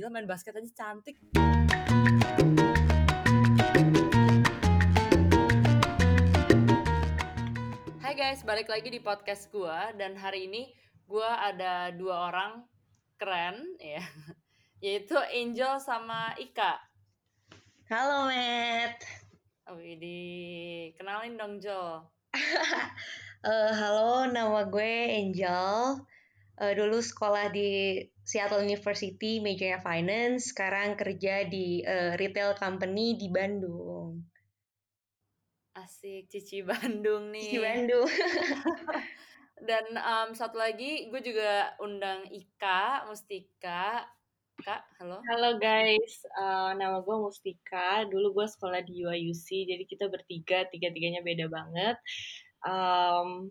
gila main basket aja cantik. Hai guys, balik lagi di podcast gua dan hari ini gua ada dua orang keren ya, yaitu Angel sama Ika. Halo Matt. Ini kenalin dong Jo. uh, halo, nama gue Angel. Uh, dulu sekolah di Seattle University, majornya finance. Sekarang kerja di uh, retail company di Bandung. Asik, Cici Bandung nih. Cici Bandung. Dan um, satu lagi, gue juga undang Ika, Mustika. Kak, halo. Halo guys, uh, nama gue Mustika. Dulu gue sekolah di UIUC, jadi kita bertiga, tiga-tiganya beda banget. Um,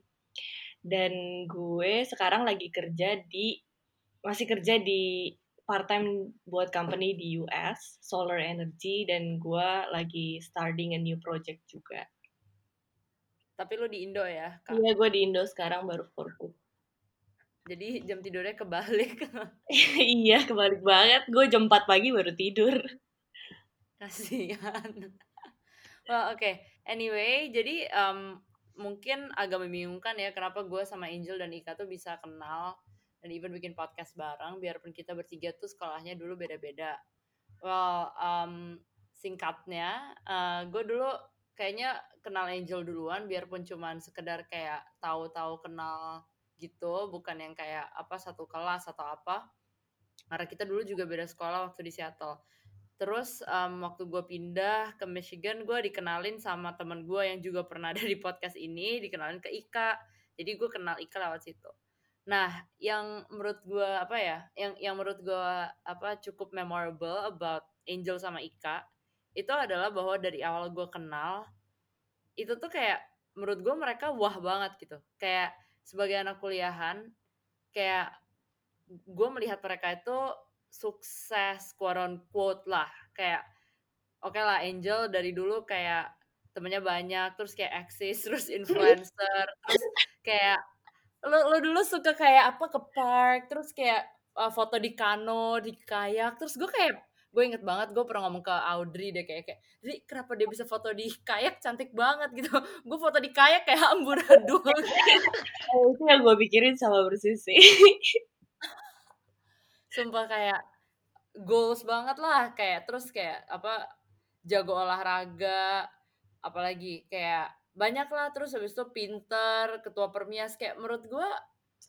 dan gue sekarang lagi kerja di, masih kerja di part time buat company di US, Solar Energy, dan gue lagi starting a new project juga. Tapi lu di Indo ya? Kak? Iya, gue di Indo sekarang baru good. Jadi jam tidurnya kebalik. iya, kebalik banget. Gue jam 4 pagi baru tidur. Kasihan. well, oke. Okay. Anyway, jadi um, mungkin agak membingungkan ya kenapa gue sama Angel dan Ika tuh bisa kenal dan even bikin podcast bareng biarpun kita bertiga tuh sekolahnya dulu beda-beda. Well, um, singkatnya, uh, gue dulu kayaknya kenal Angel duluan biarpun cuman sekedar kayak tahu-tahu kenal gitu bukan yang kayak apa satu kelas atau apa. Karena kita dulu juga beda sekolah waktu di Seattle. Terus um, waktu gue pindah ke Michigan gue dikenalin sama teman gue yang juga pernah ada di podcast ini dikenalin ke Ika. Jadi gue kenal Ika lewat situ nah yang menurut gue apa ya yang yang menurut gue apa cukup memorable about Angel sama Ika itu adalah bahwa dari awal gue kenal itu tuh kayak menurut gue mereka wah banget gitu. Kayak sebagai anak kuliahan kayak gue melihat mereka itu sukses quote quote lah. Kayak oke okay lah Angel dari dulu kayak temennya banyak terus kayak eksis terus influencer terus kayak lo lo dulu suka kayak apa ke park terus kayak uh, foto di kano di kayak terus gue kayak gue inget banget gue pernah ngomong ke Audrey deh kayak kayak jadi kenapa dia bisa foto di kayak? Cantik banget gitu. Gue foto di kayak kayak amburadul oh, itu yang gue pikirin sama bersisi sumpah kayak goals banget lah kayak terus kayak apa jago olahraga apalagi kayak banyak lah terus habis itu pinter ketua permias kayak menurut gue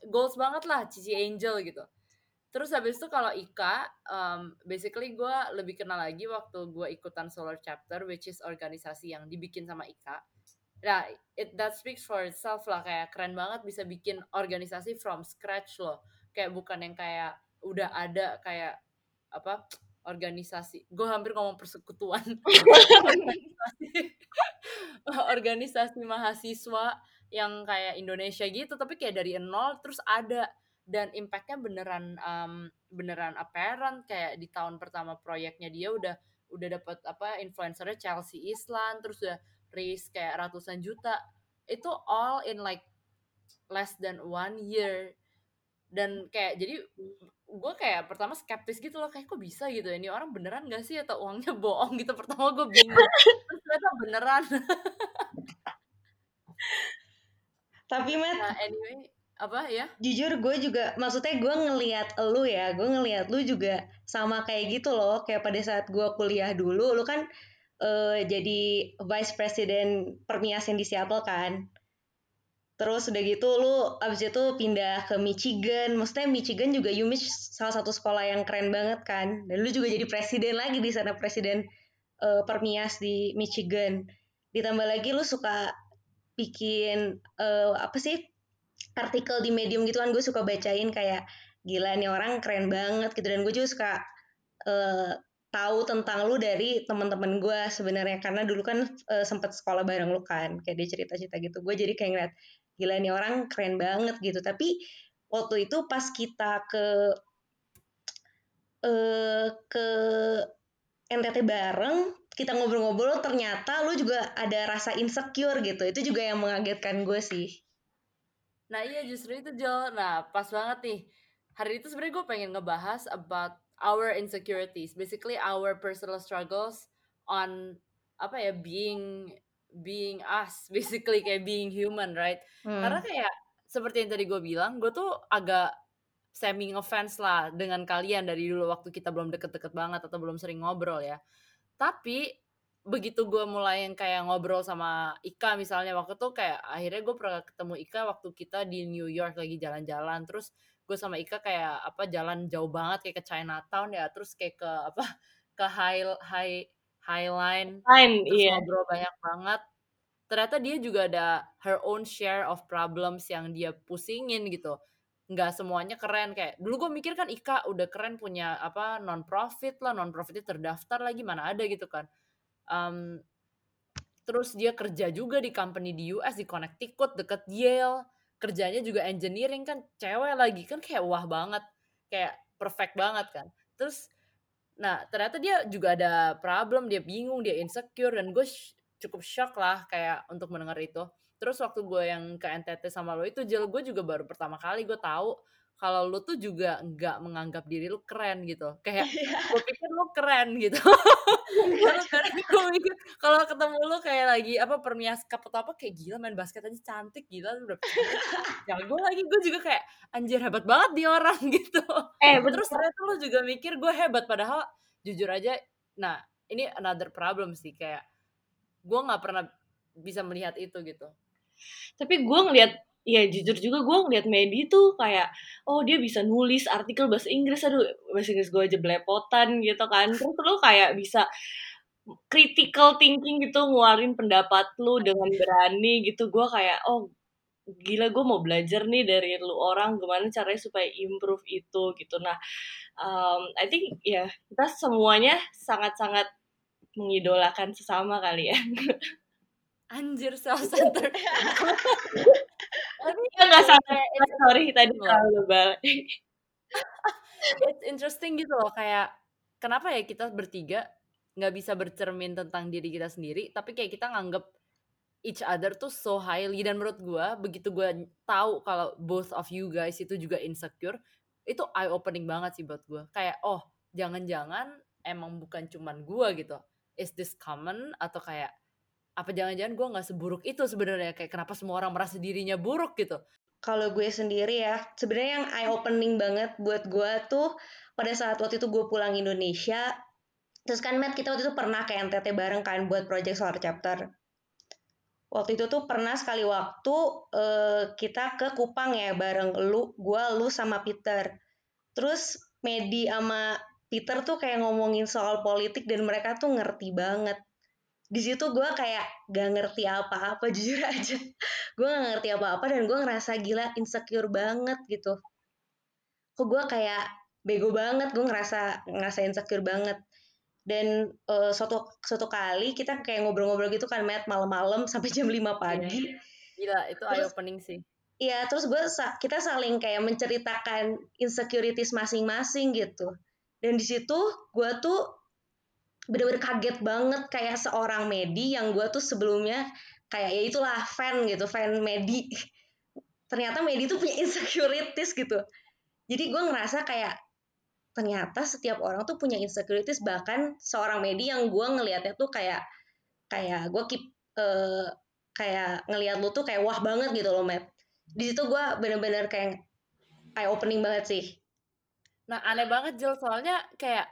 goals banget lah Cici Angel gitu Terus habis itu kalau Ika, um, basically gue lebih kenal lagi waktu gue ikutan Solar Chapter, which is organisasi yang dibikin sama Ika. Nah, it that speaks for itself lah, kayak keren banget bisa bikin organisasi from scratch loh. Kayak bukan yang kayak udah ada kayak apa organisasi. Gue hampir ngomong persekutuan. organisasi, organisasi mahasiswa yang kayak Indonesia gitu, tapi kayak dari nol terus ada. Dan impactnya beneran um, beneran apparent. Kayak di tahun pertama proyeknya dia udah udah dapat apa influencernya Chelsea Islan terus udah raise kayak ratusan juta. Itu all in like less than one year. Dan kayak jadi gue kayak pertama skeptis gitu loh kayak kok bisa gitu ini orang beneran gak sih? Atau uangnya bohong? gitu. Pertama gue bingung. Terus ternyata beneran. Tapi Matt nah, anyway apa? Ya? Jujur gue juga maksudnya gue ngelihat lu ya gue ngelihat lu juga sama kayak gitu loh. Kayak pada saat gue kuliah dulu lu kan uh, jadi vice president permias yang di Seattle kan terus udah gitu lu abis itu pindah ke Michigan. Maksudnya Michigan juga UMich salah satu sekolah yang keren banget kan. Dan lu juga jadi presiden lagi di sana presiden uh, permias di Michigan. Ditambah lagi lu suka bikin uh, apa sih artikel di medium gitu kan. Gue suka bacain kayak gila nih orang keren banget gitu. Dan gue juga suka uh, tahu tentang lu dari teman-teman gue sebenarnya. Karena dulu kan uh, sempet sekolah bareng lu kan. Kayak dia cerita-cerita gitu. Gue jadi kayak ngeliat gila nih orang keren banget gitu tapi waktu itu pas kita ke uh, ke NTT bareng kita ngobrol-ngobrol ternyata lu juga ada rasa insecure gitu itu juga yang mengagetkan gue sih Nah iya justru itu Jo. Nah pas banget nih. Hari itu sebenarnya gue pengen ngebahas about our insecurities basically our personal struggles on apa ya being being us basically kayak being human right? Hmm. karena kayak seperti yang tadi gue bilang gue tuh agak semi ngefans lah dengan kalian dari dulu waktu kita belum deket-deket banget atau belum sering ngobrol ya. Tapi begitu gue mulai yang kayak ngobrol sama Ika misalnya waktu tuh kayak akhirnya gue pernah ketemu Ika waktu kita di New York lagi jalan-jalan. Terus gue sama Ika kayak apa jalan jauh banget kayak ke Chinatown ya. Terus kayak ke apa ke High High Highline Fine, terus iya. ngobrol banyak banget. Ternyata dia juga ada her own share of problems yang dia pusingin gitu. Nggak semuanya keren kayak dulu gue mikir kan Ika udah keren punya apa non profit lah non profitnya terdaftar lagi mana ada gitu kan. Um, terus dia kerja juga di company di US di Connecticut deket Yale. Kerjanya juga engineering kan cewek lagi kan kayak wah banget. Kayak perfect banget kan. Terus nah ternyata dia juga ada problem dia bingung dia insecure dan gue cukup shock lah kayak untuk mendengar itu. Terus waktu gue yang ke NTT sama lo itu Jel gue juga baru pertama kali gue tahu kalau lo tuh juga nggak menganggap diri lo keren gitu. Kayak gue pikir lo keren gitu. Gue mikir kalau ketemu lo kayak lagi apa permias cup atau apa kayak gila main basket aja cantik gila lu udah cantik jago lagi gue juga kayak anjir hebat banget dia orang gitu. Eh, betul. terus ternyata lo juga mikir gue hebat padahal jujur aja nah ini another problem sih kayak gue nggak pernah bisa melihat itu gitu. Tapi gue ngeliat, ya jujur juga gue ngeliat Medi tuh kayak, oh dia bisa nulis artikel bahasa Inggris, aduh bahasa Inggris gue aja belepotan gitu kan. Terus lu kayak bisa critical thinking gitu, ngeluarin pendapat lu dengan berani gitu. Gue kayak, oh gila gue mau belajar nih dari lu orang gimana caranya supaya improve itu gitu. Nah, um, I think ya kita semuanya sangat-sangat mengidolakan sesama kali ya. anjir self center tapi Kita nggak it's, sorry tadi terlalu lebay. it's interesting gitu loh kayak kenapa ya kita bertiga nggak bisa bercermin tentang diri kita sendiri tapi kayak kita nganggep each other tuh so highly. Dan menurut gue begitu gue tahu kalau both of you guys itu juga insecure itu eye opening banget sih buat gue kayak oh jangan-jangan emang bukan cuman gue gitu. Is this common? Atau kayak apa jangan-jangan gue nggak seburuk itu sebenarnya kayak kenapa semua orang merasa dirinya buruk gitu Kalau gue sendiri ya, sebenarnya yang eye opening banget buat gue tuh pada saat waktu itu gue pulang Indonesia, terus kan Matt kita waktu itu pernah ke NTT bareng kan buat project Solar Chapter. Waktu itu tuh pernah sekali waktu eh, kita ke Kupang ya bareng lu, gue, lu sama Peter. Terus Medi sama Peter tuh kayak ngomongin soal politik dan mereka tuh ngerti banget. Di situ gue kayak gak ngerti apa-apa jujur aja. Gue gak ngerti apa-apa dan gue ngerasa gila insecure banget gitu. Kok gue kayak bego banget gue ngerasa ngerasa insecure banget. Dan eh, suatu suatu kali kita kayak ngobrol-ngobrol gitu kan Matt malam-malam sampai jam 5 pagi. gila itu eye Terus- opening sih. Iya, terus gue kita saling kayak menceritakan insecurities masing-masing gitu. Dan di situ gue tuh bener-bener kaget banget kayak seorang Medi yang gue tuh sebelumnya kayak ya itulah fan gitu, fan Medi. Ternyata Medi tuh punya insecurities gitu. Jadi gue ngerasa kayak ternyata setiap orang tuh punya insecurities bahkan seorang Medi yang gue ngelihatnya tuh kayak kayak gue keep eh, kayak ngelihat lu tuh kayak wah banget gitu loh Matt di situ gue bener-bener kayak eye opening banget sih Nah, aneh banget Jel, soalnya kayak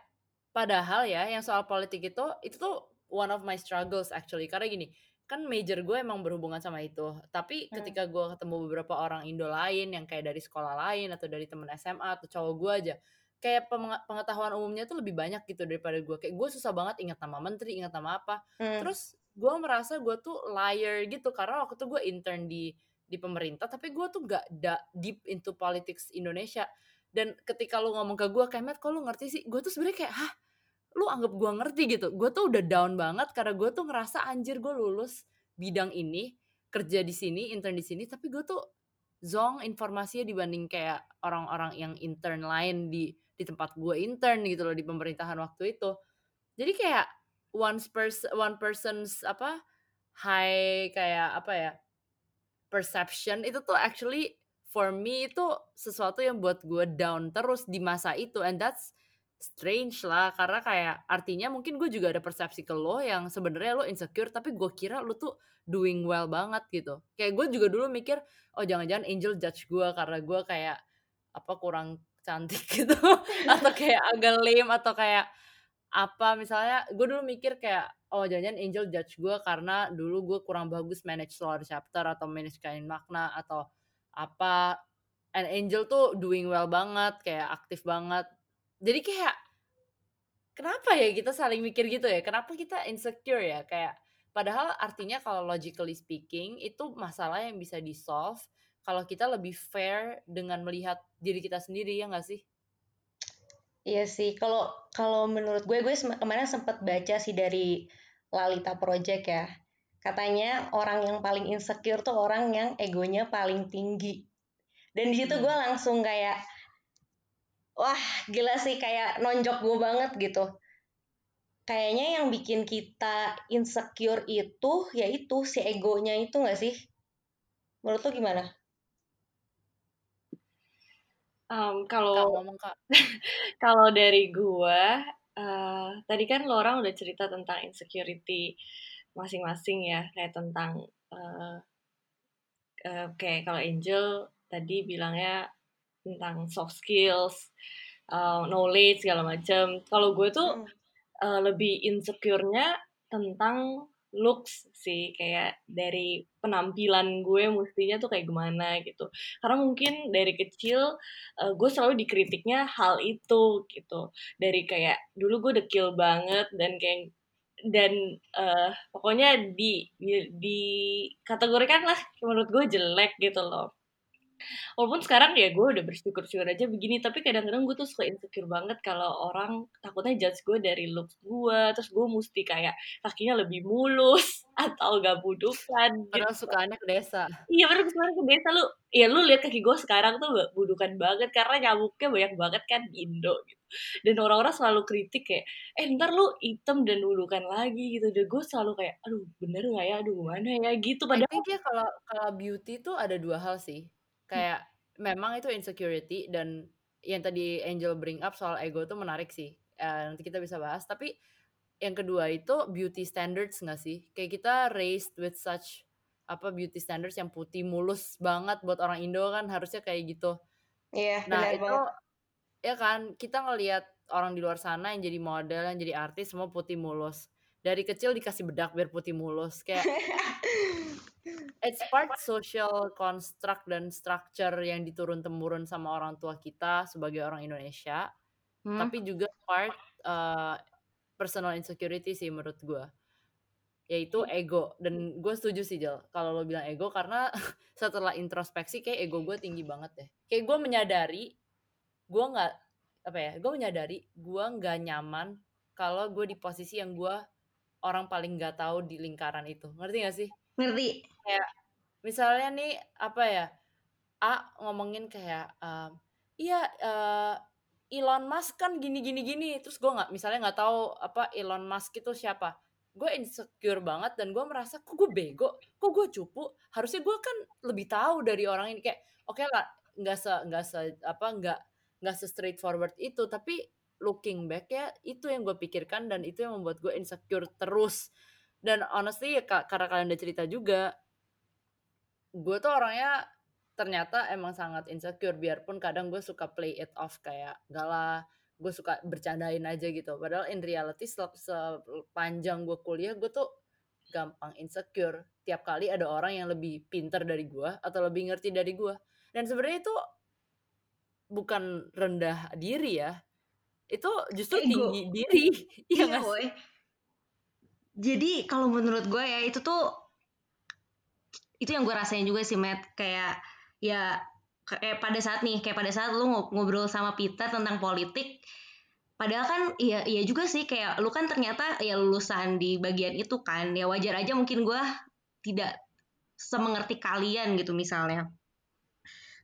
padahal ya yang soal politik itu itu tuh one of my struggles actually karena gini, kan major gue emang berhubungan sama itu. Tapi Hmm. ketika gue ketemu beberapa orang Indo lain yang kayak dari sekolah lain atau dari temen SMA atau cowok gue aja, kayak pengetahuan umumnya tuh lebih banyak gitu daripada gue. Kayak gue susah banget ingat nama menteri, ingat nama apa. Hmm. Terus gue merasa gue tuh liar gitu karena waktu itu gue intern di di pemerintah tapi gue tuh gak da- deep into politics Indonesia dan ketika lu ngomong ke gue kayak Matt kok lu ngerti sih gue tuh sebenarnya kayak hah lu anggap gue ngerti gitu. Gue tuh udah down banget karena gue tuh ngerasa anjir gue lulus bidang ini kerja di sini intern di sini tapi gue tuh zong informasinya dibanding kayak orang-orang yang intern lain di di tempat gue intern gitu loh di pemerintahan waktu itu. Jadi kayak one person one person's apa high kayak apa ya perception itu tuh actually for me itu sesuatu yang buat gue down terus di masa itu. And that's strange lah karena kayak artinya mungkin gue juga ada persepsi ke lo yang sebenarnya lo insecure tapi gue kira lo tuh doing well banget gitu. Kayak gue juga dulu mikir oh jangan-jangan Angel judge gue karena gue kayak apa kurang cantik gitu atau kayak agak lame atau kayak apa. Misalnya gue dulu mikir kayak oh jangan-jangan Angel judge gue karena dulu gue kurang bagus manage slower chapter atau manage kain makna atau apa. And Angel tuh doing well banget kayak aktif banget jadi kayak kenapa ya kita saling mikir gitu ya? Kenapa kita insecure ya? Kayak padahal artinya kalau logically speaking itu masalah yang bisa di-solve kalau kita lebih fair dengan melihat diri kita sendiri ya nggak sih? Iya sih. Kalau kalau menurut gue gue kemarin sempat baca sih dari Lalita Project ya. Katanya orang yang paling insecure tuh orang yang egonya paling tinggi. Dan di situ hmm. gue langsung kayak wah gila sih kayak nonjok gue banget gitu. Kayaknya yang bikin kita insecure itu yaitu si egonya itu gak sih? Menurut lo gimana? Um, kalau kalau dari gue uh, tadi kan lo orang udah cerita tentang insecurity masing-masing ya kayak tentang uh, uh, kayak kalau Angel tadi bilangnya tentang soft skills, uh, knowledge segala macam. Kalau gue tuh uh, lebih insecure-nya tentang looks sih. Kayak dari penampilan gue mestinya tuh kayak gimana gitu. Karena mungkin dari kecil uh, gue selalu dikritiknya hal itu gitu. Dari kayak dulu gue dekil banget dan kayak dan uh, pokoknya di, di di kategorikan lah menurut gue jelek gitu loh walaupun sekarang ya gue udah bersyukur-syukur aja begini tapi kadang-kadang gue tuh suka insecure banget kalau orang takutnya judge gue dari looks gue terus gue mesti kayak kakinya lebih mulus atau gak budukan gitu. padahal sukaannya ke desa. Iya padahal sukaannya ke desa. Lu ya lu lihat kaki gue sekarang tuh budukan banget karena nyamuknya banyak banget kan di Indo gitu. Dan orang-orang selalu kritik kayak eh ntar lu hitam dan budukan lagi gitu. Dan gue selalu kayak aduh bener gak ya? Aduh mana ya? Gitu padahal ya kalau kalau beauty tuh ada dua hal sih kayak memang itu insecurity dan yang tadi Angel bring up soal ego tuh menarik sih uh, nanti kita bisa bahas. Tapi yang kedua itu beauty standards nggak sih? Kayak kita raised with such apa beauty standards yang putih mulus banget buat orang Indo kan harusnya kayak gitu. Iya yeah, nah itu banget. ya kan kita ngelihat orang di luar sana yang jadi model yang jadi artis semua putih mulus dari kecil dikasih bedak biar putih mulus kayak it's part social construct dan structure yang diturun temurun sama orang tua kita sebagai orang Indonesia hmm. tapi juga part uh, personal insecurity sih menurut gue yaitu hmm. ego dan gue setuju sih Jel kalau lo bilang ego karena setelah introspeksi kayak ego gue tinggi banget deh kayak gue menyadari gue nggak apa ya gue menyadari gue nggak nyaman kalau gue di posisi yang gue orang paling nggak tahu di lingkaran itu. Ngerti gak sih? Ngerti. Kayak misalnya nih apa ya A ngomongin kayak um, iya uh, Elon Musk kan gini gini gini. Terus gue nggak misalnya nggak tahu apa Elon Musk itu siapa. Gue insecure banget dan gue merasa kok gue bego? Kok gue cupu? Harusnya gue kan lebih tahu dari orang ini. Kayak oke okay lah nggak se nggak se apa nggak nggak se straightforward itu. Tapi looking back ya itu yang gue pikirkan dan itu yang membuat gue insecure terus. Dan honestly ya karena kalian udah cerita juga gue tuh orangnya ternyata emang sangat insecure biarpun kadang gue suka play it off kayak gak gue suka bercandain aja gitu. Padahal in reality sepanjang gue kuliah gue tuh gampang insecure. Tiap kali ada orang yang lebih pinter dari gue atau lebih ngerti dari gue dan sebenarnya itu bukan rendah diri ya itu justru Ego. tinggi diri iya, iya boy. jadi kalau menurut gue ya itu tuh itu yang gue rasain juga sih Matt kayak ya kayak pada saat nih kayak pada saat lu ngobrol sama Peter tentang politik padahal kan iya iya juga sih kayak lu kan ternyata ya lulusan di bagian itu kan ya wajar aja mungkin gue tidak semengerti kalian gitu misalnya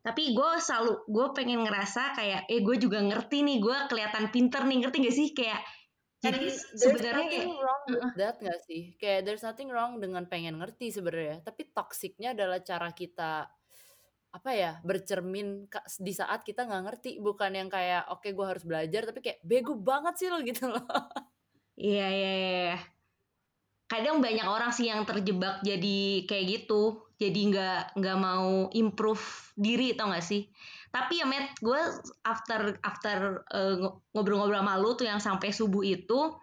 tapi gue selalu gue pengen ngerasa kayak eh gue juga ngerti nih gue kelihatan pinter nih ngerti gak sih? Kayak jadi sebenarnya nothing wrong with that gak sih? Kayak there's nothing wrong dengan pengen ngerti sebenarnya. Tapi toksiknya adalah cara kita apa ya bercermin di saat kita nggak ngerti. Bukan yang kayak oke okay, gue harus belajar tapi kayak bego banget sih lo gitu loh. Iya, iya iya iya. Kadang banyak orang sih yang terjebak jadi kayak gitu jadi nggak nggak mau improve diri tau gak sih? Tapi ya Matt gue after after uh, ngobrol-ngobrol sama lu tuh yang sampai subuh itu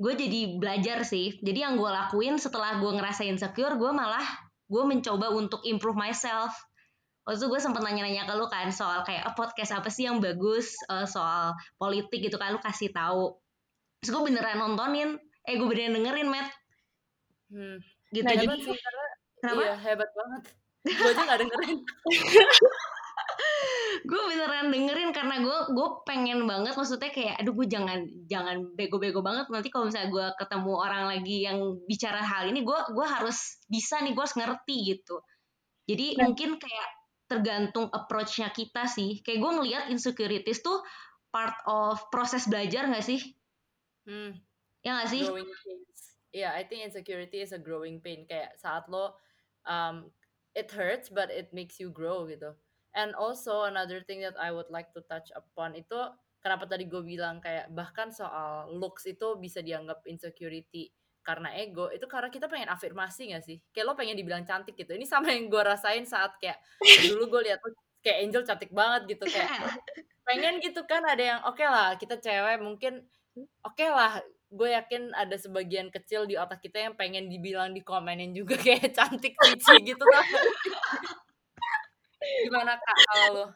gue jadi belajar sih. Jadi yang gue lakuin setelah gue ngerasa insecure gue malah gue mencoba untuk improve myself. Waktu itu gue sempat nanya-nanya ke lu kan soal kayak oh, podcast apa sih yang bagus? Uh, soal politik gitu kan lu kasih tahu. Terus gue beneran nontonin. Eh gue beneran dengerin Matt. Hmm. Gitu. Nah, sih karena Kenapa? iya hebat banget. Gue aja gak dengerin. gue beneran dengerin karena gue gue pengen banget maksudnya kayak aduh gue jangan jangan bego-bego banget nanti kalau misalnya gue ketemu orang lagi yang bicara hal ini gue gue harus bisa nih gue harus ngerti gitu jadi nah. mungkin kayak tergantung approach-nya kita sih kayak gue ngelihat insecurities tuh part of proses belajar gak sih hmm. ya gak sih yeah I think insecurity is a growing pain kayak saat lo um, it hurts but it makes you grow gitu. And also another thing that I would like to touch upon itu kenapa tadi gue bilang kayak bahkan soal looks itu bisa dianggap insecurity karena ego itu karena kita pengen afirmasi gak sih? Kayak lo pengen dibilang cantik gitu. Ini sama yang gue rasain saat kayak dulu gue lihat kayak Angel cantik banget gitu kayak pengen gitu kan ada yang oke okay lah kita cewek mungkin oke okay lah gue yakin ada sebagian kecil di otak kita yang pengen dibilang di komenin juga kayak cantik cici gitu kan gimana kak kalau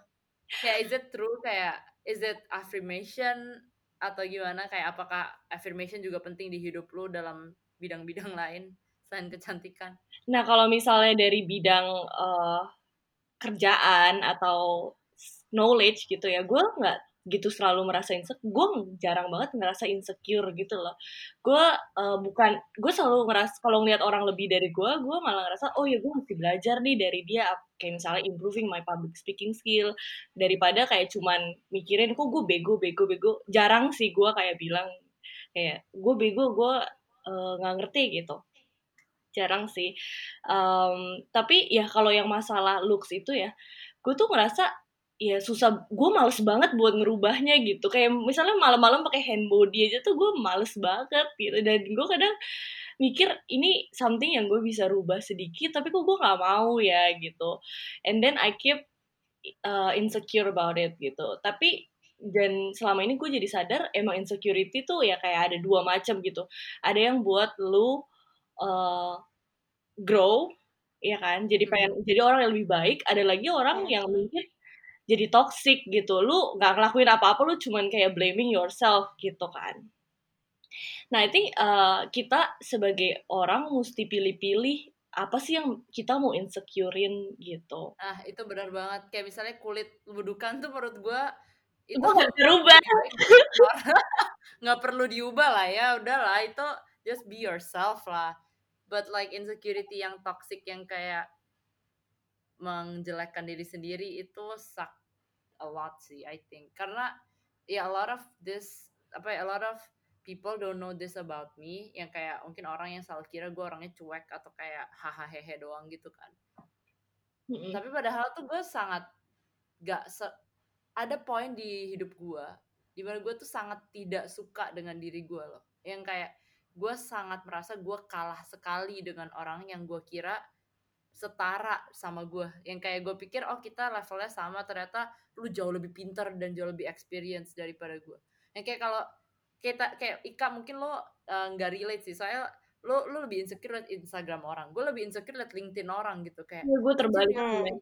kayak is it true? Kayak is it affirmation atau gimana? Kayak apakah affirmation juga penting di hidup lo dalam bidang-bidang lain selain kecantikan? Nah kalau misalnya dari bidang uh, kerjaan atau knowledge gitu ya gue nggak gitu selalu merasa insecure gue jarang banget ngerasa insecure gitu loh. Gue uh, bukan gue selalu ngerasa kalau ngeliat orang lebih dari gue gue malah ngerasa oh ya gue mesti belajar nih dari dia. Kayak misalnya improving my public speaking skill daripada kayak cuman mikirin kok gue bego bego bego. Jarang sih gue kayak bilang kayak gue bego gue uh, nggak ngerti gitu. Jarang sih. Um, tapi ya kalau yang masalah looks itu ya gue tuh ngerasa ya susah. Gue males banget buat ngerubahnya gitu. Kayak misalnya malam-malam pakai hand body aja tuh gue males banget gitu. Dan gue kadang mikir ini something yang gue bisa rubah sedikit tapi kok gue nggak mau ya? gitu. And then I keep uh, insecure about it gitu. Tapi dan selama ini gue jadi sadar emang insecurity tuh ya kayak ada dua macam gitu. Ada yang buat lu uh, grow ya kan? Jadi pengen hmm. jadi orang yang lebih baik. Ada lagi orang iya. yang mungkin jadi toxic gitu. Lu nggak ngelakuin apa-apa lu cuman kayak blaming yourself gitu kan. Nah I think uh, kita sebagai orang mesti pilih-pilih apa sih yang kita mau insecurein gitu. Ah itu benar banget. Kayak misalnya kulit bedukan tuh menurut gue itu nggak berubah. Nggak perlu diubah lah ya udahlah itu just be yourself lah. But like insecurity yang toxic yang kayak menjelekkan diri sendiri itu suck a lot sih I think. Karena ya yeah, a lot of this apa ya a lot of people don't know this about me. Yang kayak mungkin orang yang selalu kira gue orangnya cuek atau kayak hahaha hehe doang gitu kan. Mm-hmm. tapi padahal tuh gue sangat gak se ada poin di hidup gue di mana gue tuh sangat tidak suka dengan diri gue loh. Yang kayak gue sangat merasa gue kalah sekali dengan orang yang gue kira setara sama gue yang kayak gue pikir oh kita levelnya sama ternyata lu jauh lebih pintar dan jauh lebih experience daripada gue yang kayak kalau kita kayak Ika mungkin lo eh, nggak uh, relate sih. Soalnya lo lo lebih insecure liat Instagram orang. Gue lebih insecure liat LinkedIn orang gitu kayak ya, gue terbalik hmm.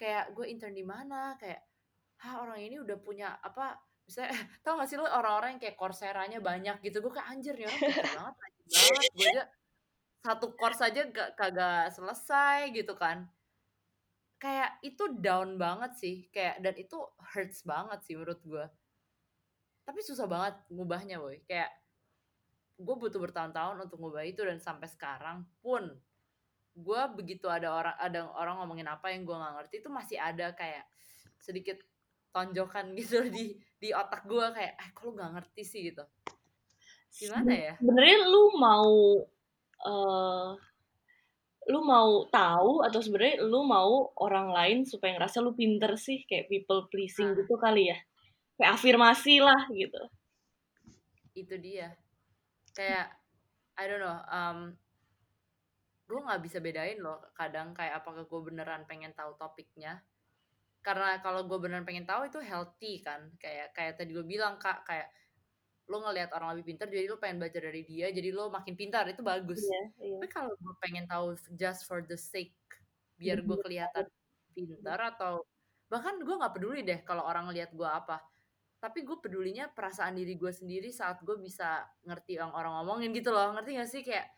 kayak gue intern di mana? Kayak ah orang ini udah punya apa misalnya tau gak sih lo orang-orang yang kayak korseranya banyak gitu. Gue kayak anjir nih orang banget banget. Gue aja satu course aja gak, kagak selesai gitu kan. Kayak itu down banget sih kayak dan itu hurts banget sih menurut gue tapi susah banget ngubahnya boy. Kayak gue butuh bertahun-tahun untuk ngubah itu dan sampai sekarang pun gue begitu ada orang ada orang ngomongin apa yang gue nggak ngerti itu masih ada kayak sedikit tonjokan gitu di di otak gue kayak eh kok lu nggak ngerti sih? gitu. Gimana ya? sebenarnya lu mau uh, lu mau tahu atau sebenarnya lu mau orang lain supaya ngerasa lu pinter sih kayak people pleasing Nah. gitu kali ya? Kayak afirmasi lah gitu. Itu dia. Kayak I don't know um, gue nggak bisa bedain loh kadang kayak apakah gue beneran pengen tahu topiknya. Karena kalau gue beneran pengen tahu itu healthy kan kayak kayak tadi lo bilang kak kayak lo ngelihat orang lebih pintar jadi lo pengen belajar dari dia jadi lo makin pintar itu bagus. Iya iya. Tapi kalau gue pengen tahu just for the sake biar gue kelihatan pintar atau bahkan gue nggak peduli deh kalau orang lihat gue apa tapi gue pedulinya perasaan diri gue sendiri saat gue bisa ngerti yang orang ngomongin gitu loh ngerti gak sih? Kayak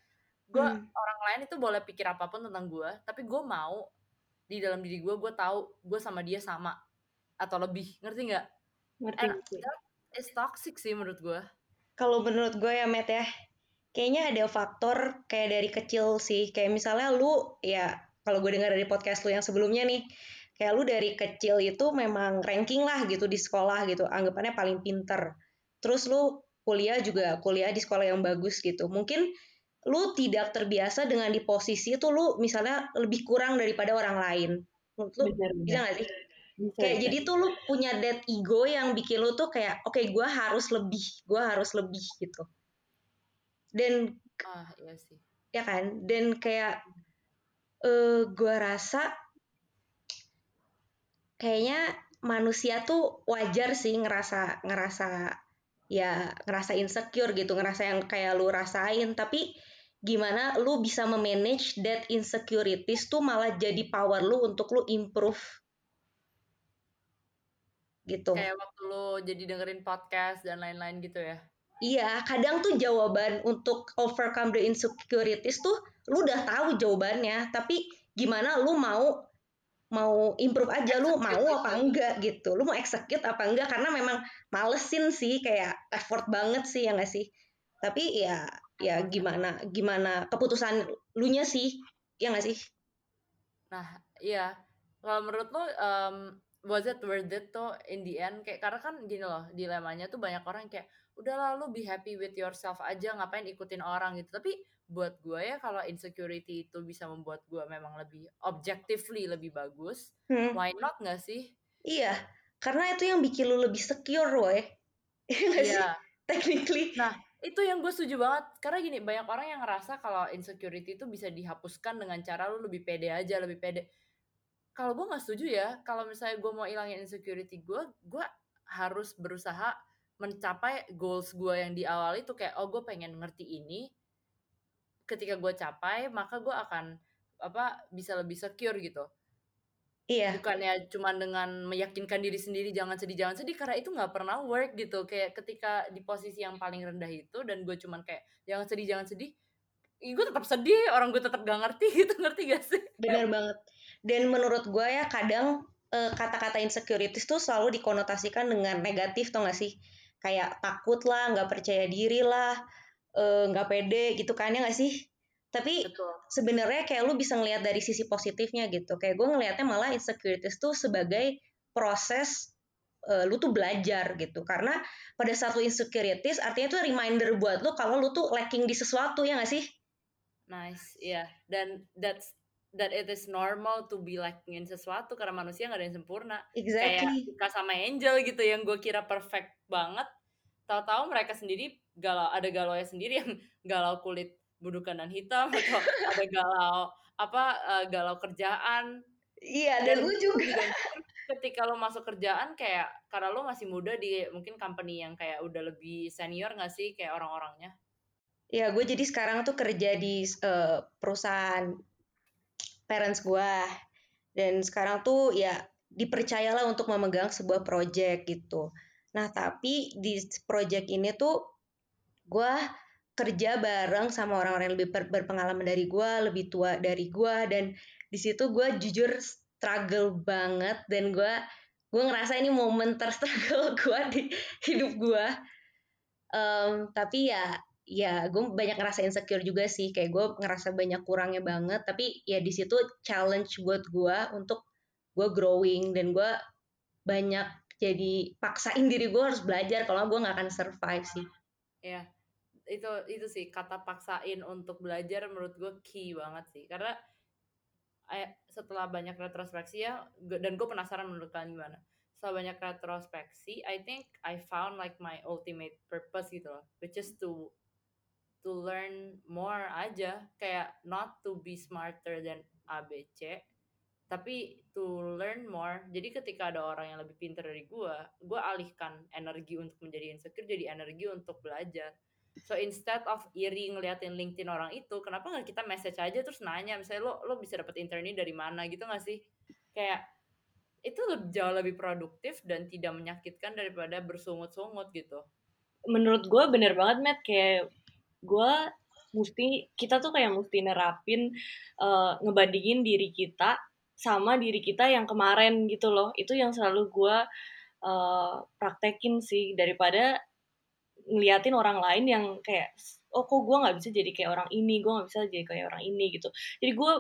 gue Hmm. orang lain itu boleh pikir apa pun tentang gue tapi gue mau di dalam diri gue gue tahu gue sama dia sama atau lebih ngerti nggak? Ngerti ngerti is toxic sih menurut gue Kalau menurut gue ya Matt ya, kayaknya ada faktor kayak dari kecil sih. Kayak misalnya lu ya kalau gue dengar dari podcast lu yang sebelumnya nih, kayak lu dari kecil itu memang ranking lah gitu di sekolah gitu, anggapannya paling pinter. Terus lu kuliah juga kuliah di sekolah yang bagus gitu. Mungkin lu tidak terbiasa dengan di posisi itu lu misalnya lebih kurang daripada orang lain. Menurut lu benar bisa gak sih? Bisa kayak bisa. jadi tuh lu punya that ego yang bikin lu tuh kayak oke gue harus lebih gue harus lebih gitu. Dan ah iya sih. ya kan? Dan kayak eh gue rasa kayaknya manusia tuh wajar sih ngerasa ngerasa ya ngerasa insecure gitu ngerasa yang kayak lu rasain. Tapi gimana lu bisa memanage that insecurities tuh malah jadi power lu untuk lu improve gitu kayak waktu lo jadi dengerin podcast dan lain-lain gitu ya Iya, kadang tuh jawaban untuk overcome the insecurities tuh lu udah tahu jawabannya, tapi gimana lu mau mau improve aja lu mau apa itu. enggak gitu. Lu mau execute apa enggak karena memang malesin sih kayak effort banget sih ya nggak sih. Tapi ya ya Effort. gimana gimana keputusan lu nya sih ya nggak sih? Nah, iya. Kalau menurut lo, um, was it worth it tuh in the end? Kayak karena kan gini loh, dilemanya tuh banyak orang kayak udahlah lu be happy with yourself aja, ngapain ikutin orang gitu. Tapi buat gue ya kalau insecurity itu bisa membuat gue memang lebih objectively lebih bagus, Hmm, why not nggak sih? iya, karena itu yang bikin lu lebih secure, woy. Iya nggak sih? Iya. Technically. Nah, itu yang gue setuju banget. Karena gini, banyak orang yang ngerasa kalau insecurity itu bisa dihapuskan dengan cara lu lebih pede aja, lebih pede. Kalau gue nggak setuju ya, kalau misalnya gue mau ilangin insecurity gue, gue harus berusaha mencapai goals gue yang di awal itu kayak, oh gue pengen ngerti ini. Ketika gue capai, maka gue akan apa bisa lebih secure gitu. Iya. Bukannya cuma dengan meyakinkan diri sendiri jangan sedih jangan sedih karena itu nggak pernah work gitu. Kayak ketika di posisi yang paling rendah itu dan gue cuman kayak jangan sedih jangan sedih, ih, gue tetap sedih, orang gue tetap gak ngerti gitu, ngerti gak sih? Bener banget. Dan menurut gue ya kadang eh, kata-kata insecurities tuh selalu dikonotasikan dengan negatif tau gak sih? Kayak takut lah, nggak percaya diri lah, eh, nggak pede gitu kan ya gak sih? Tapi sebenarnya kayak lu bisa ngelihat dari sisi positifnya gitu. Kayak gue ngelihatnya malah insecurities tuh sebagai proses eh, lu tuh belajar gitu. Karena pada saat lu insecurities artinya tuh reminder buat lu kalau lu tuh lacking di sesuatu ya gak sih? Nice, iya. Dan that's that it is normal to be lacking in sesuatu karena manusia nggak ada yang sempurna. Kayak Exactly. Ika sama Angel gitu yang gue kira perfect banget. Tahu-tahu mereka sendiri galau, ada galau sendiri yang galau kulit budukan dan hitam atau ada galau apa eh, galau kerjaan Iya, dan lu juga. juga ketika lo masuk kerjaan kayak karena lo masih muda di mungkin company yang kayak udah lebih senior gak sih kayak orang-orangnya Ya, gue jadi sekarang tuh kerja di eh, perusahaan parents gue. Dan sekarang tuh ya dipercayalah untuk memegang sebuah project gitu. Nah, tapi di project ini tuh gue kerja bareng sama orang-orang yang lebih ber- berpengalaman dari gue, lebih tua dari gue, dan di situ gue jujur struggle banget dan gue gue ngerasa ini momen terstruggle gue di hidup gue. Em, tapi ya ya gue banyak ngerasa insecure juga sih. Kayak gue ngerasa banyak kurangnya banget. Tapi ya di situ challenge buat gue untuk gue growing dan gue banyak jadi paksain diri gue harus belajar kalau gue nggak akan survive sih. Ya itu itu sih kata paksain untuk belajar menurut gue key banget sih. Karena setelah banyak retrospeksi ya dan gue penasaran menurut kalian gimana. Setelah banyak retrospeksi I think I found like my ultimate purpose gitu loh. Which is to to learn more aja. Kayak not to be smarter than ABC tapi to learn more. Jadi ketika ada orang yang lebih pintar dari gue gue alihkan energi untuk menjadi insecure jadi energi untuk belajar. So instead of iri ngeliatin LinkedIn orang itu kenapa nggak kita message aja terus nanya? Misalnya lo lo bisa dapat intern ini dari mana? Gitu nggak sih? Kayak itu jauh lebih produktif dan tidak menyakitkan daripada bersungut-sungut gitu. Menurut gue bener banget Matt. Kayak gue mesti kita tuh kayak mesti nerapin uh, ngebandingin diri kita sama diri kita yang kemarin gitu loh. Itu yang selalu gue uh, praktekin sih daripada ngeliatin orang lain yang kayak oh kok gue nggak bisa jadi kayak orang ini? Gue nggak bisa jadi kayak orang ini? gitu. Jadi gue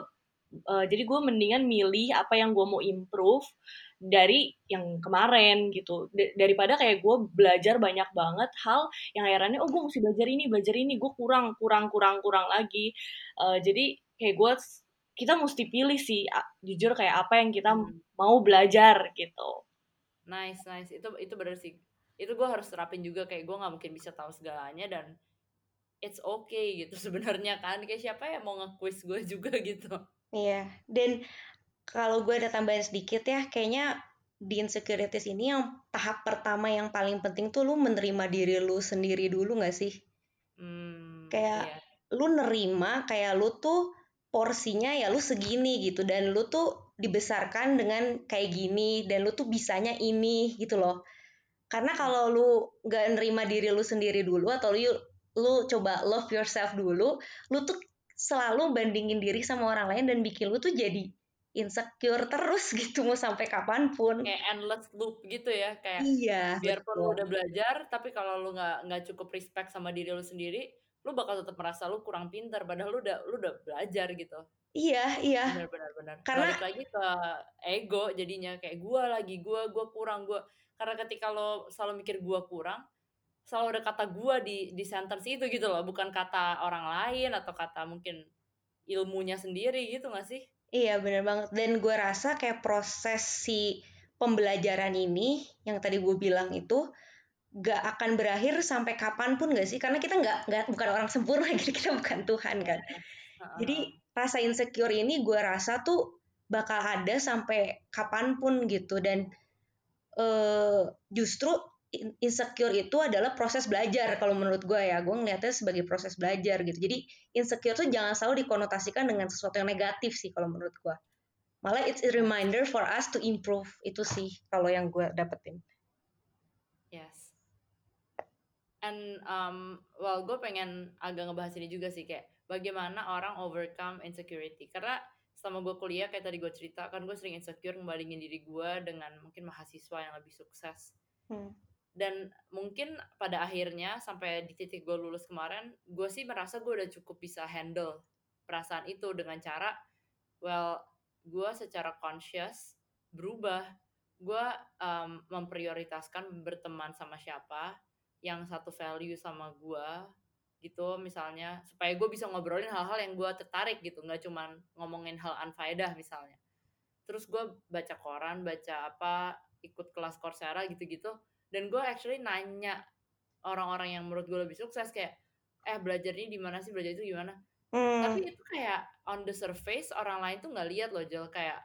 uh, jadi gue mendingan milih apa yang gue mau improve dari yang kemarin gitu. D daripada kayak gue belajar banyak banget hal yang akhirnya oh gue mesti belajar ini belajar ini. Gue kurang kurang kurang kurang lagi. Uh, jadi kayak gue kita mesti pilih sih jujur kayak apa yang kita hmm. mau belajar gitu. Nice nice. Itu itu benar sih. Itu gue harus terapin juga kayak gue nggak mungkin bisa tahu segalanya dan it's okay gitu sebenarnya kan. Kayak siapa yang mau nge-quiz gue juga gitu iya. Dan kalau gue ada tambahan sedikit ya kayaknya di insecurities ini yang tahap pertama yang paling penting tuh lu menerima diri lu sendiri dulu gak sih? Hmm, kayak iya. lu nerima kayak lu tuh porsinya ya lu segini gitu dan lu tuh dibesarkan dengan kayak gini dan lu tuh bisanya ini gitu loh. Karena kalau lu gak nerima diri lu sendiri dulu atau lu lu coba love yourself dulu lu tuh selalu bandingin diri sama orang lain dan bikin lu tuh jadi insecure terus gitu mau sampai kapan pun. Kayak endless loop gitu ya kayak iya biarpun betul. lu udah belajar tapi kalau lu nggak nggak cukup respect sama diri lu sendiri lu bakal tetap merasa lu kurang pintar padahal lu udah lu udah belajar gitu. Iya iya. Benar benar benar. Karena Balik lagi ke ego jadinya kayak gua lagi gua gua kurang gua karena ketika lo selalu mikir gua kurang selalu ada kata gua di di sentence itu gitu loh bukan kata orang lain atau kata mungkin ilmunya sendiri gitu gak sih iya benar banget dan gue rasa kayak proses si pembelajaran ini yang tadi gue bilang itu gak akan berakhir sampai kapan pun gak sih? Karena kita nggak nggak bukan orang sempurna, jadi kita bukan Tuhan kan. Jadi rasa insecure ini gue rasa tuh bakal ada sampai kapan pun gitu dan uh, justru insecure itu adalah proses belajar kalau menurut gue ya. Gue ngeliatnya sebagai proses belajar gitu. Jadi insecure tuh jangan selalu dikonotasikan dengan sesuatu yang negatif sih kalau menurut gue malah it's a reminder for us to improve. Itu sih kalau yang gue dapetin. Yes. And um, well gue pengen agak ngebahas ini juga sih kayak bagaimana orang overcome insecurity. Karena selama gue kuliah kayak tadi gue cerita kan gue sering insecure ngebandingin diri gue dengan mungkin mahasiswa yang lebih sukses. Hmm. Dan mungkin pada akhirnya sampai di titik gue lulus kemarin gue sih merasa gue udah cukup bisa handle perasaan itu dengan cara well gue secara conscious berubah. Gue um, memprioritaskan berteman sama siapa yang satu value sama gue gitu misalnya. Supaya gue bisa ngobrolin hal-hal yang gue tertarik gitu nggak cuman ngomongin hal anfaedah misalnya. Terus gue baca koran baca apa ikut kelas Coursera gitu-gitu dan gue actually nanya orang-orang yang menurut gue lebih sukses kayak eh belajar ini di mana sih belajar itu gimana hmm. tapi itu kayak on the surface orang lain tuh nggak lihat loh Jel kayak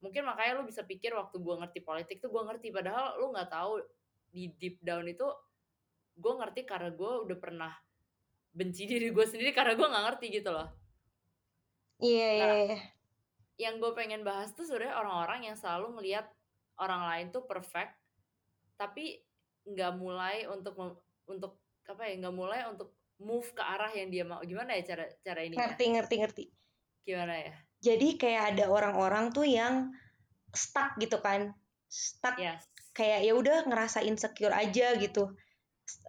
mungkin makanya lu bisa pikir waktu gue ngerti politik tuh gue ngerti padahal lu nggak tahu di deep down itu gue ngerti karena gue udah pernah benci diri gue sendiri karena gue nggak ngerti gitu loh iya yeah, iya nah, yeah. yang gue pengen bahas tuh sebenarnya orang-orang yang selalu ngelihat orang lain tuh perfect tapi nggak mulai untuk untuk apa ya nggak mulai untuk move ke arah yang dia mau. Gimana ya cara cara ini ngerti ngerti ngerti. Gimana ya? Jadi kayak ada orang-orang tuh yang stuck gitu kan. Stuck. Yes. kayak ya udah ngerasa insecure aja gitu.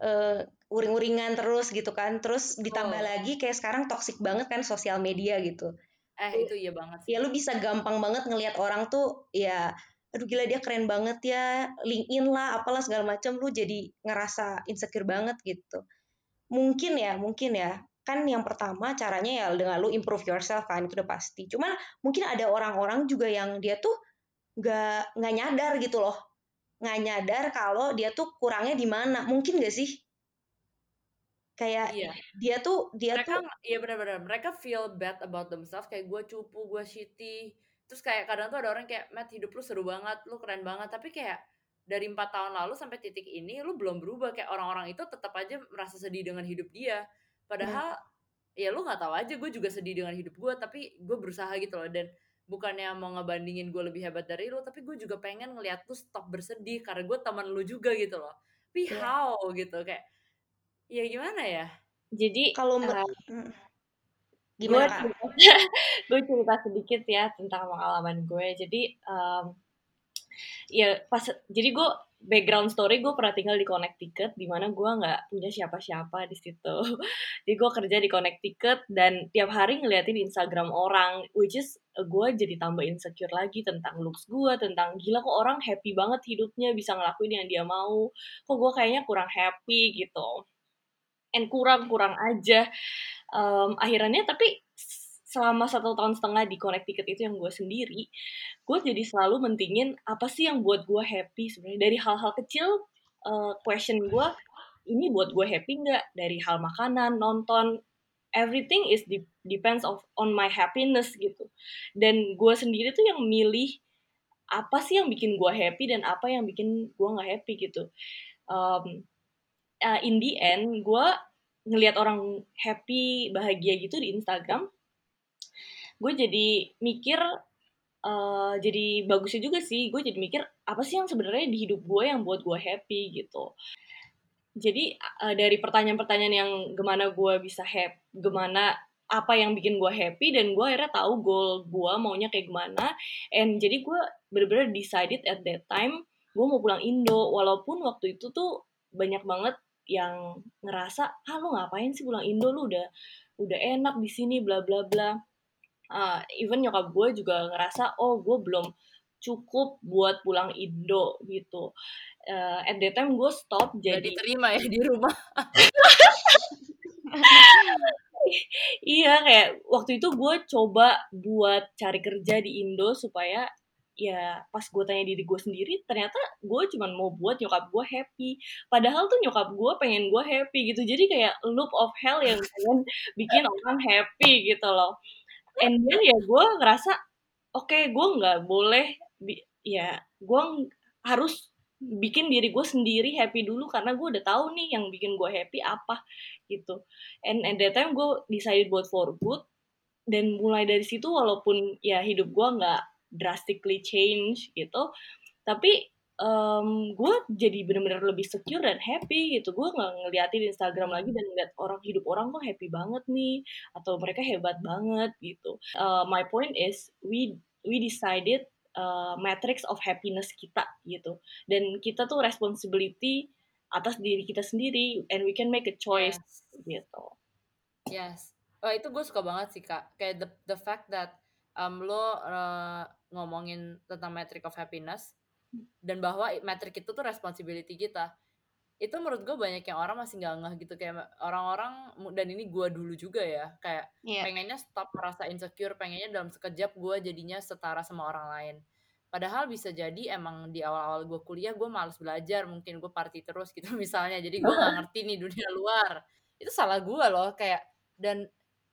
Uh, uring-uringan terus gitu kan. Terus ditambah oh. lagi kayak sekarang toxic banget kan sosial media gitu. Eh itu iya banget ya lu bisa gampang banget ngelihat orang tuh ya aduh gila dia keren banget ya LinkedIn lah apalah segala macam lu jadi ngerasa insecure banget gitu. Mungkin ya mungkin ya. Kan yang pertama caranya ya dengan lu improve yourself kan itu udah pasti. Cuman mungkin ada orang-orang juga yang dia tuh nggak nggak nyadar gitu loh. Nggak nyadar kalau dia tuh kurangnya di mana. Mungkin gak sih? Kayak Iya. dia tuh dia Mereka tuh iya benar-benar. Mereka feel bad about themselves. Kayak gue cupu, gue shitty. Terus kayak kadang tuh ada orang kayak, "Matt, hidup lu seru banget, lu keren banget." Tapi kayak dari empat tahun lalu sampai titik ini lu belum berubah kayak orang-orang itu tetap aja merasa sedih dengan hidup dia. Padahal ya lu nggak tahu aja gue juga sedih dengan hidup gue, tapi gue berusaha gitu loh dan bukannya mau ngebandingin gue lebih hebat dari lu, tapi gue juga pengen ngeliat lu stop bersedih karena gue teman lu juga gitu loh. Tapi Iya. how gitu kayak ya gimana ya? Jadi kalau uh, gue gimana kak cerita, gue cerita sedikit ya tentang pengalaman gue. Jadi um, ya pas jadi gue background story gue pernah tinggal di Connecticut di mana gue nggak punya siapa-siapa di situ. Jadi gue kerja di Connecticut dan tiap hari ngeliatin Instagram orang, which is gue jadi tambah insecure lagi tentang looks gue, tentang gila kok orang happy banget hidupnya bisa ngelakuin yang dia mau, kok gue kayaknya kurang happy gitu, and kurang-kurang aja. Um, akhirnya tapi selama satu tahun setengah di Connecticut itu yang gue sendiri, gue jadi selalu mentingin apa sih yang buat gue happy sebenarnya. Dari hal-hal kecil uh, question gue ini buat gue happy nggak? Dari hal makanan nonton everything is de depends of on my happiness gitu. Dan gue sendiri tuh yang milih apa sih yang bikin gue happy dan apa yang bikin gue nggak happy gitu. Um, uh, in the end gue ngelihat orang happy bahagia gitu di Instagram gue jadi mikir uh, jadi bagusnya juga sih gue jadi mikir apa sih yang sebenarnya di hidup gue yang buat gue happy gitu. Jadi uh, dari pertanyaan-pertanyaan yang gimana gue bisa happy gimana apa yang bikin gue happy dan gue akhirnya tahu goal gue maunya kayak gimana and jadi gue bener-bener decided at that time gue mau pulang Indo. Walaupun waktu itu tuh banyak banget yang ngerasa ah lu ngapain sih pulang Indo? Lu udah udah enak di sini bla bla bla uh, even nyokap gue juga ngerasa oh gue belum cukup buat pulang Indo gitu. Uh, at that time gue stop Gak jadi diterima ya di rumah. iya kayak waktu itu gue coba buat cari kerja di Indo supaya ya pas gue tanya diri gue sendiri ternyata gue cuma mau buat nyokap gue happy. Padahal tuh nyokap gue pengen gue happy gitu. Jadi kayak loop of hell yang pengen bikin orang happy gitu loh and then ya gue ngerasa oke okay, gue nggak boleh ya gue harus bikin diri gue sendiri happy dulu karena gue udah tahu nih yang bikin gue happy apa gitu. And at that time gue decided buat for good dan mulai dari situ walaupun ya hidup gue nggak drastically change gitu tapi um, gue jadi bener-bener lebih secure dan happy gitu. Gue nggak ngeliatin Instagram lagi dan ngeliat orang hidup orang kok happy banget nih atau mereka hebat banget gitu. Uh, my point is we we decided uh, matrix of happiness kita gitu. Dan kita tuh responsibility atas diri kita sendiri and we can make a choice yes. gitu. Yes. Oh itu gue suka banget sih kak. Kayak the the fact that um, lo uh, ngomongin tentang metric of happiness dan bahwa metric itu tuh responsibility kita. Itu menurut gue banyak yang orang masih nggak ngeh gitu kayak orang-orang dan ini gue dulu juga ya kayak yeah. pengennya stop merasa insecure pengennya dalam sekejap gue jadinya setara sama orang lain. Padahal bisa jadi emang di awal-awal gue kuliah gue males belajar mungkin gue party terus gitu misalnya. Jadi gue nggak ngerti nih dunia luar. Itu salah gue loh kayak dan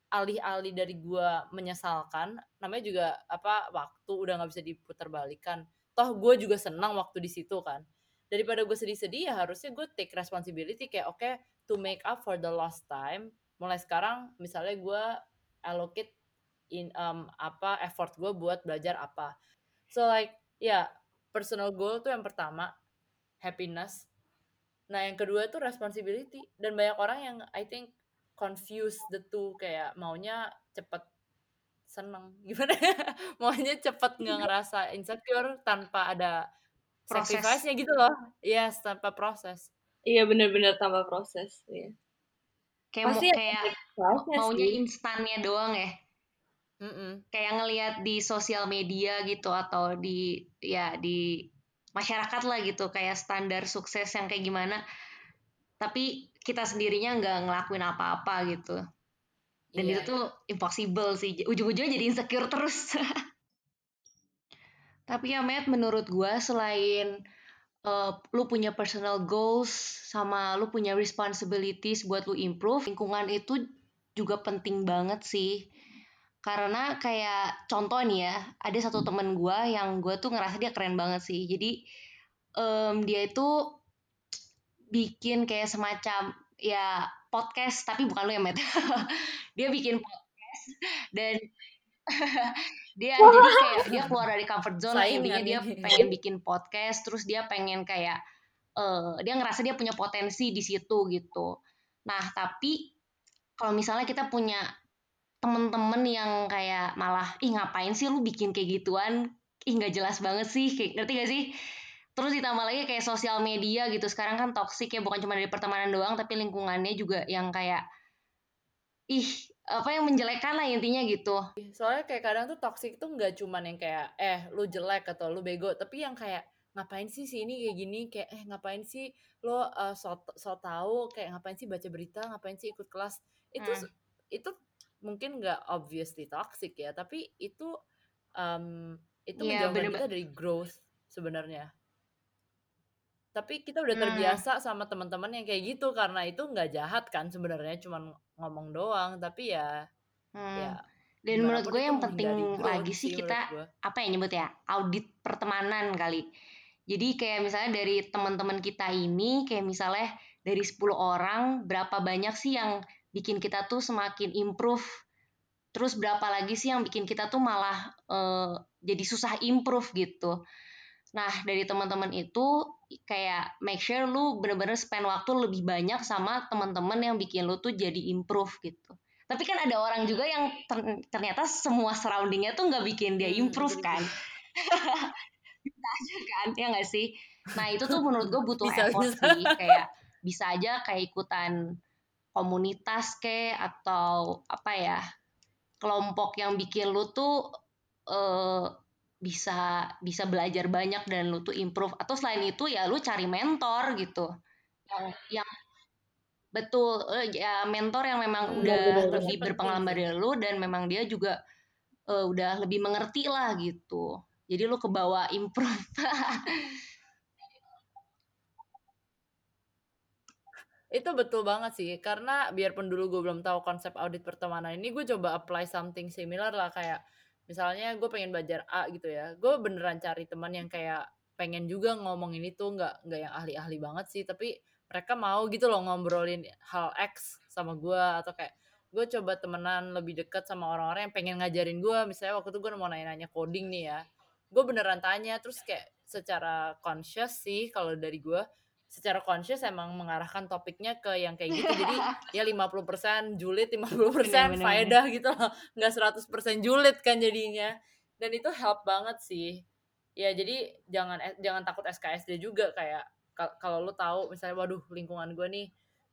alih-alih dari gue menyesalkan namanya juga apa waktu udah nggak bisa diputar balikan toh gue juga senang waktu di situ kan. Daripada gue sedih-sedih ya harusnya gue take responsibility kayak oke okay, to make up for the lost time mulai sekarang misalnya gue allocate in um, apa effort gue buat belajar apa. So like ya yeah, personal goal tuh yang pertama happiness. Nah yang kedua tuh responsibility. Dan banyak orang yang I think confuse the two kayak maunya cepet seneng. Gimana? Ya maunya cepet nggak ngerasa insecure tanpa ada sacrifice-nya gitu loh. Yes tanpa proses. Iya benar-benar tanpa proses ya kayak Pasti mau, kayak maunya instannya doang ya? Mm -mm. kayak ngelihat di sosial media gitu atau di ya di masyarakat lah gitu kayak standar sukses yang kayak gimana. Tapi kita sendirinya nggak ngelakuin apa-apa gitu dan Iya. itu tuh impossible sih. Ujung-ujungnya jadi insecure terus. Tapi ya Matt menurut gua selain uh, lu punya personal goals sama lu punya responsibilities buat lu improve lingkungan itu juga penting banget sih. Karena kayak contoh nih ya ada satu temen gua yang gua tuh ngerasa dia keren banget sih. Jadi um, dia itu bikin kayak semacam ya podcast tapi bukan lu ya Matt. Dia bikin podcast dan dia jadi kayak dia keluar dari comfort zone lah intinya dia pengen bikin podcast terus dia pengen kayak uh, dia ngerasa dia punya potensi di situ gitu. Nah tapi kalau misalnya kita punya temen-temen yang kayak malah ih ngapain sih lu bikin kayak gituan? Ih nggak jelas banget sih kayak ngerti gak sih terus ditambah lagi kayak sosial media gitu. Sekarang kan toksik ya bukan cuma dari pertemanan doang tapi lingkungannya juga yang kayak ih apa yang menjelekkan lah intinya gitu. Soalnya kayak kadang tuh toxic tuh nggak cuman yang kayak eh lu jelek atau lu bego tapi yang kayak ngapain sih sih ini kayak gini? Kayak eh ngapain sih lo uh, so, so tahu kayak ngapain sih baca berita? Ngapain sih ikut kelas? Itu hmm. itu mungkin nggak obviously toxic ya tapi itu um, itu yeah, menjauhkan kita dari growth sebenarnya tapi kita udah hmm. terbiasa hmm. sama teman-teman yang kayak gitu karena itu nggak jahat kan sebenarnya cuman ngomong doang tapi ya hmm. ya dan menurut gue yang penting lagi sih kita apa ya nyebut ya audit pertemanan kali jadi kayak misalnya dari teman-teman kita ini kayak misalnya dari 10 orang berapa banyak sih yang bikin kita tuh semakin improve terus berapa lagi sih yang bikin kita tuh malah uh, jadi susah improve gitu Nah, dari teman-teman itu kayak make sure lu bener-bener spend waktu lebih banyak sama teman-teman yang bikin lu tuh jadi improve gitu. Tapi kan ada orang juga yang ternyata semua surroundingnya tuh nggak bikin dia hmm, improve hmm, kan. bisa aja kan, ya nggak sih? Nah itu tuh menurut gue butuh bisa, effort bisa. sih. Kayak bisa aja kayak ikutan komunitas ke atau apa ya kelompok yang bikin lu tuh uh, bisa bisa belajar banyak dan lu tuh improve. Atau selain itu ya lu cari mentor gitu. Yang yang betul uh, ya mentor yang memang hmm, udah bener, lebih berpengalaman dari lu dan memang dia juga uh, udah lebih mengerti lah gitu. Jadi lu kebawa improve. Itu betul banget sih karena biarpun dulu gue belum tahu konsep audit pertemanan ini gue coba apply something similar lah kayak misalnya gue pengen belajar A gitu ya gue beneran cari teman yang kayak pengen juga ngomongin itu nggak nggak yang ahli-ahli banget sih tapi mereka mau gitu loh ngobrolin hal X sama gue atau kayak gue coba temenan lebih dekat sama orang-orang yang pengen ngajarin gue. Misalnya waktu itu gue mau nanya-nanya coding nih ya gue beneran tanya terus kayak secara conscious sih kalau dari gue secara conscious emang mengarahkan topiknya ke yang kayak gitu. Jadi ya 50% julid 50% faedah gitu loh. Nggak 100% julid kan jadinya. Dan itu help banget sih. Ya jadi jangan jangan takut SKSD juga kayak kalau lo tahu misalnya waduh lingkungan gue nih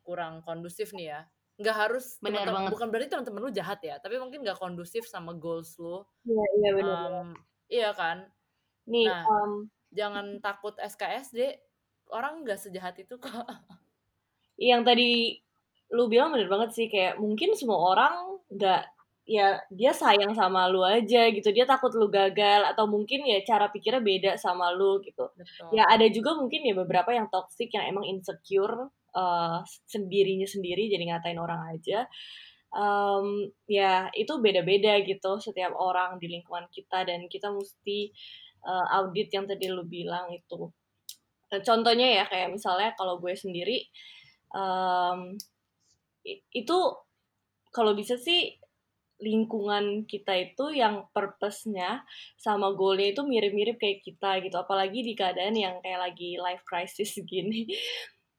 kurang kondusif nih ya. Nggak harus bener temen, banget. bukan berarti teman-teman lu jahat ya tapi mungkin nggak kondusif sama goals lu. Iya iya benar um, iya kan? Nih nah, um, jangan takut SKSD orang nggak sejahat itu kok yang tadi lu bilang bener banget sih kayak mungkin semua orang nggak ya dia sayang sama lu aja gitu. Dia takut lu gagal atau mungkin ya cara pikirnya beda sama lu gitu. Betul. ya ada juga mungkin ya beberapa yang toxic yang emang insecure uh, sendirinya sendiri jadi ngatain orang aja. Um, ya itu beda-beda gitu setiap orang di lingkungan kita dan kita mesti uh, audit yang tadi lu bilang itu contohnya ya kayak misalnya kalau gue sendiri um, itu kalau bisa sih lingkungan kita itu yang purpose-nya sama goalnya itu mirip-mirip kayak kita gitu. Apalagi di keadaan yang kayak lagi life crisis gini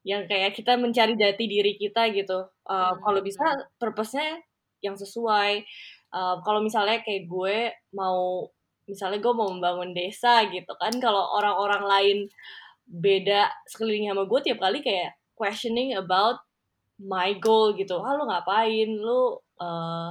yang kayak kita mencari jati diri kita gitu. Uh, hmm. kalau bisa purpose-nya yang sesuai. Uh, kalau misalnya kayak gue mau misalnya gue mau membangun desa gitu kan kalau orang-orang lain beda sekeliling sama gue tiap kali kayak questioning about my goal gitu. Ah lu ngapain? Lu uh,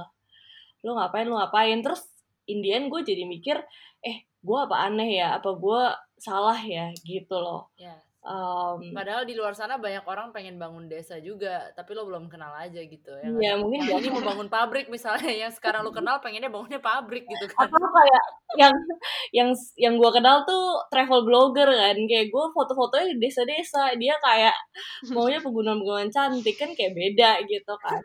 lu ngapain? Lu ngapain? Terus Indian gue jadi mikir eh gue apa aneh ya? Apa gue salah ya? Gitu loh. Yeah. Um, Padahal di luar sana banyak orang pengen bangun desa juga, tapi lo belum kenal aja gitu ya. Iya, mungkin yang ini mau bangun pabrik misalnya, yang sekarang lo kenal pengennya bangunnya pabrik gitu kan. Atau kayak yang yang yang gue kenal tuh travel blogger kan, kayak gue foto-fotonya di desa-desa, dia kayak maunya pegunungan-pegunungan cantik kan kayak beda gitu kan.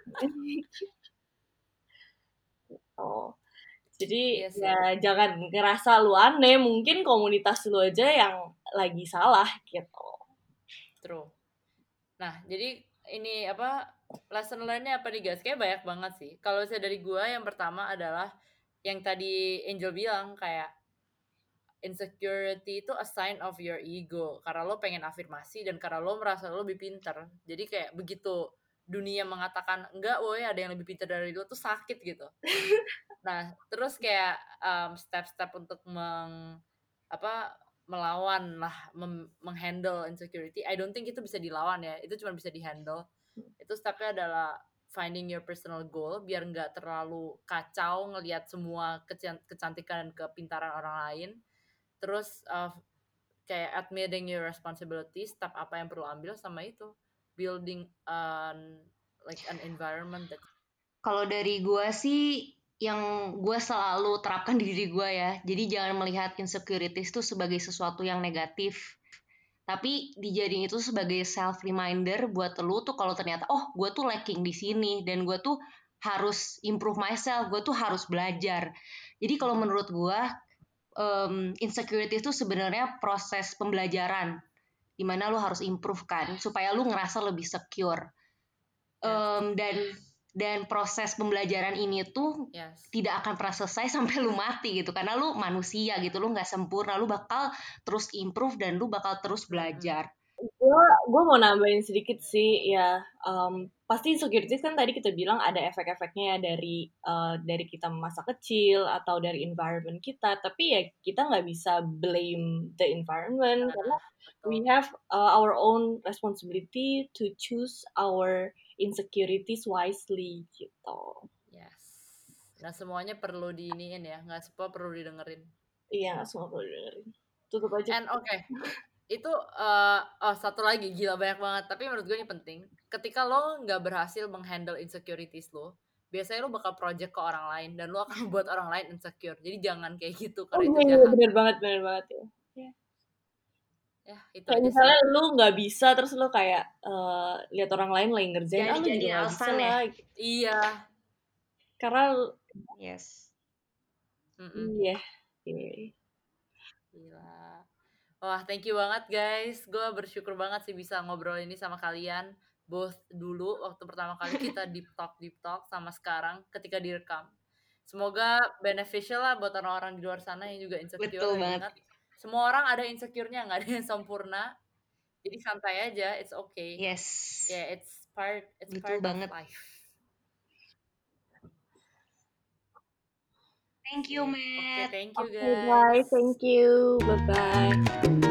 oh. Jadi Iya sih. ya jangan ngerasa lu aneh, mungkin komunitas lu aja yang lagi salah gitu. True. Nah, jadi ini apa lesson learn-nya apa nih guys? Kayak banyak banget sih. Kalau saya dari gua yang pertama adalah yang tadi Angel bilang kayak insecurity itu a sign of your ego karena lo pengen afirmasi dan karena lo merasa lo lebih pinter. Jadi kayak begitu dunia mengatakan enggak woi ada yang lebih pintar dari lo tuh sakit gitu nah terus kayak um, step-step untuk meng apa melawan lah menghandle insecurity I don't think itu bisa dilawan ya itu cuma bisa dihandle. Itu stepnya adalah finding your personal goal biar nggak terlalu kacau ngelihat semua kecantikan dan kepintaran orang lain. Terus uh, kayak admitting your responsibility step apa yang perlu ambil sama itu. Building an like an environment that kalau dari gue sih yang gue selalu terapkan di diri gue ya. Jadi jangan melihat insecurities itu sebagai sesuatu yang negatif. Tapi dijadiin itu sebagai self reminder buat lu tuh kalau ternyata oh gue tuh lacking di sini dan gue tuh harus improve myself gue tuh harus belajar. Jadi kalau menurut gue um, insecurity itu sebenarnya proses pembelajaran di mana lu harus improve kan supaya lu ngerasa lebih secure. Um, dan dan proses pembelajaran ini tuh yes. tidak akan pernah selesai sampai lu mati gitu. Karena lu manusia gitu lu nggak sempurna. Lu bakal terus improve dan lu bakal terus belajar. Gue gue mau nambahin sedikit sih ya. Um, pasti insecurities kan tadi kita bilang ada efek-efeknya ya dari uh, dari kita masa kecil atau dari environment kita. Tapi ya kita nggak bisa blame the environment karena we have uh, our own responsibility to choose our insecurities wisely gitu. Yes. Nggak semuanya perlu diiniin ya nggak semua perlu didengerin. Iya nggak semua perlu didengerin. Tutup aja. And oke okay itu uh, oh satu lagi gila banyak banget. Tapi menurut gue ini penting. Ketika lo nggak berhasil menghandle insecurities lo biasanya lo bakal project ke orang lain dan lo akan buat orang lain insecure. Jadi jangan kayak gitu karena oh, itu iya, jahat. bener banget bener banget ya. Ya itu kayak misalnya sih. lo nggak bisa terus lo kayak uh, lihat orang lain lagi ngerjain jadi, ah, jadi juga alasan ya iya karena yes mm -mm. iya yeah. gila Wah, thank you banget guys. Gue bersyukur banget sih bisa ngobrol ini sama kalian. Both dulu waktu pertama kali kita deep talk deep talk sama sekarang ketika direkam. Semoga beneficial lah buat orang-orang di luar sana yang juga insecure. Betul banget. Semua orang ada insecure-nya, nggak ada yang sempurna. Jadi santai aja, it's okay. Yes. Yeah, it's part it's Betul part banget. of life. Thank you, Matt. Okay, thank you guys. Okay, guys. Thank you. Bye bye.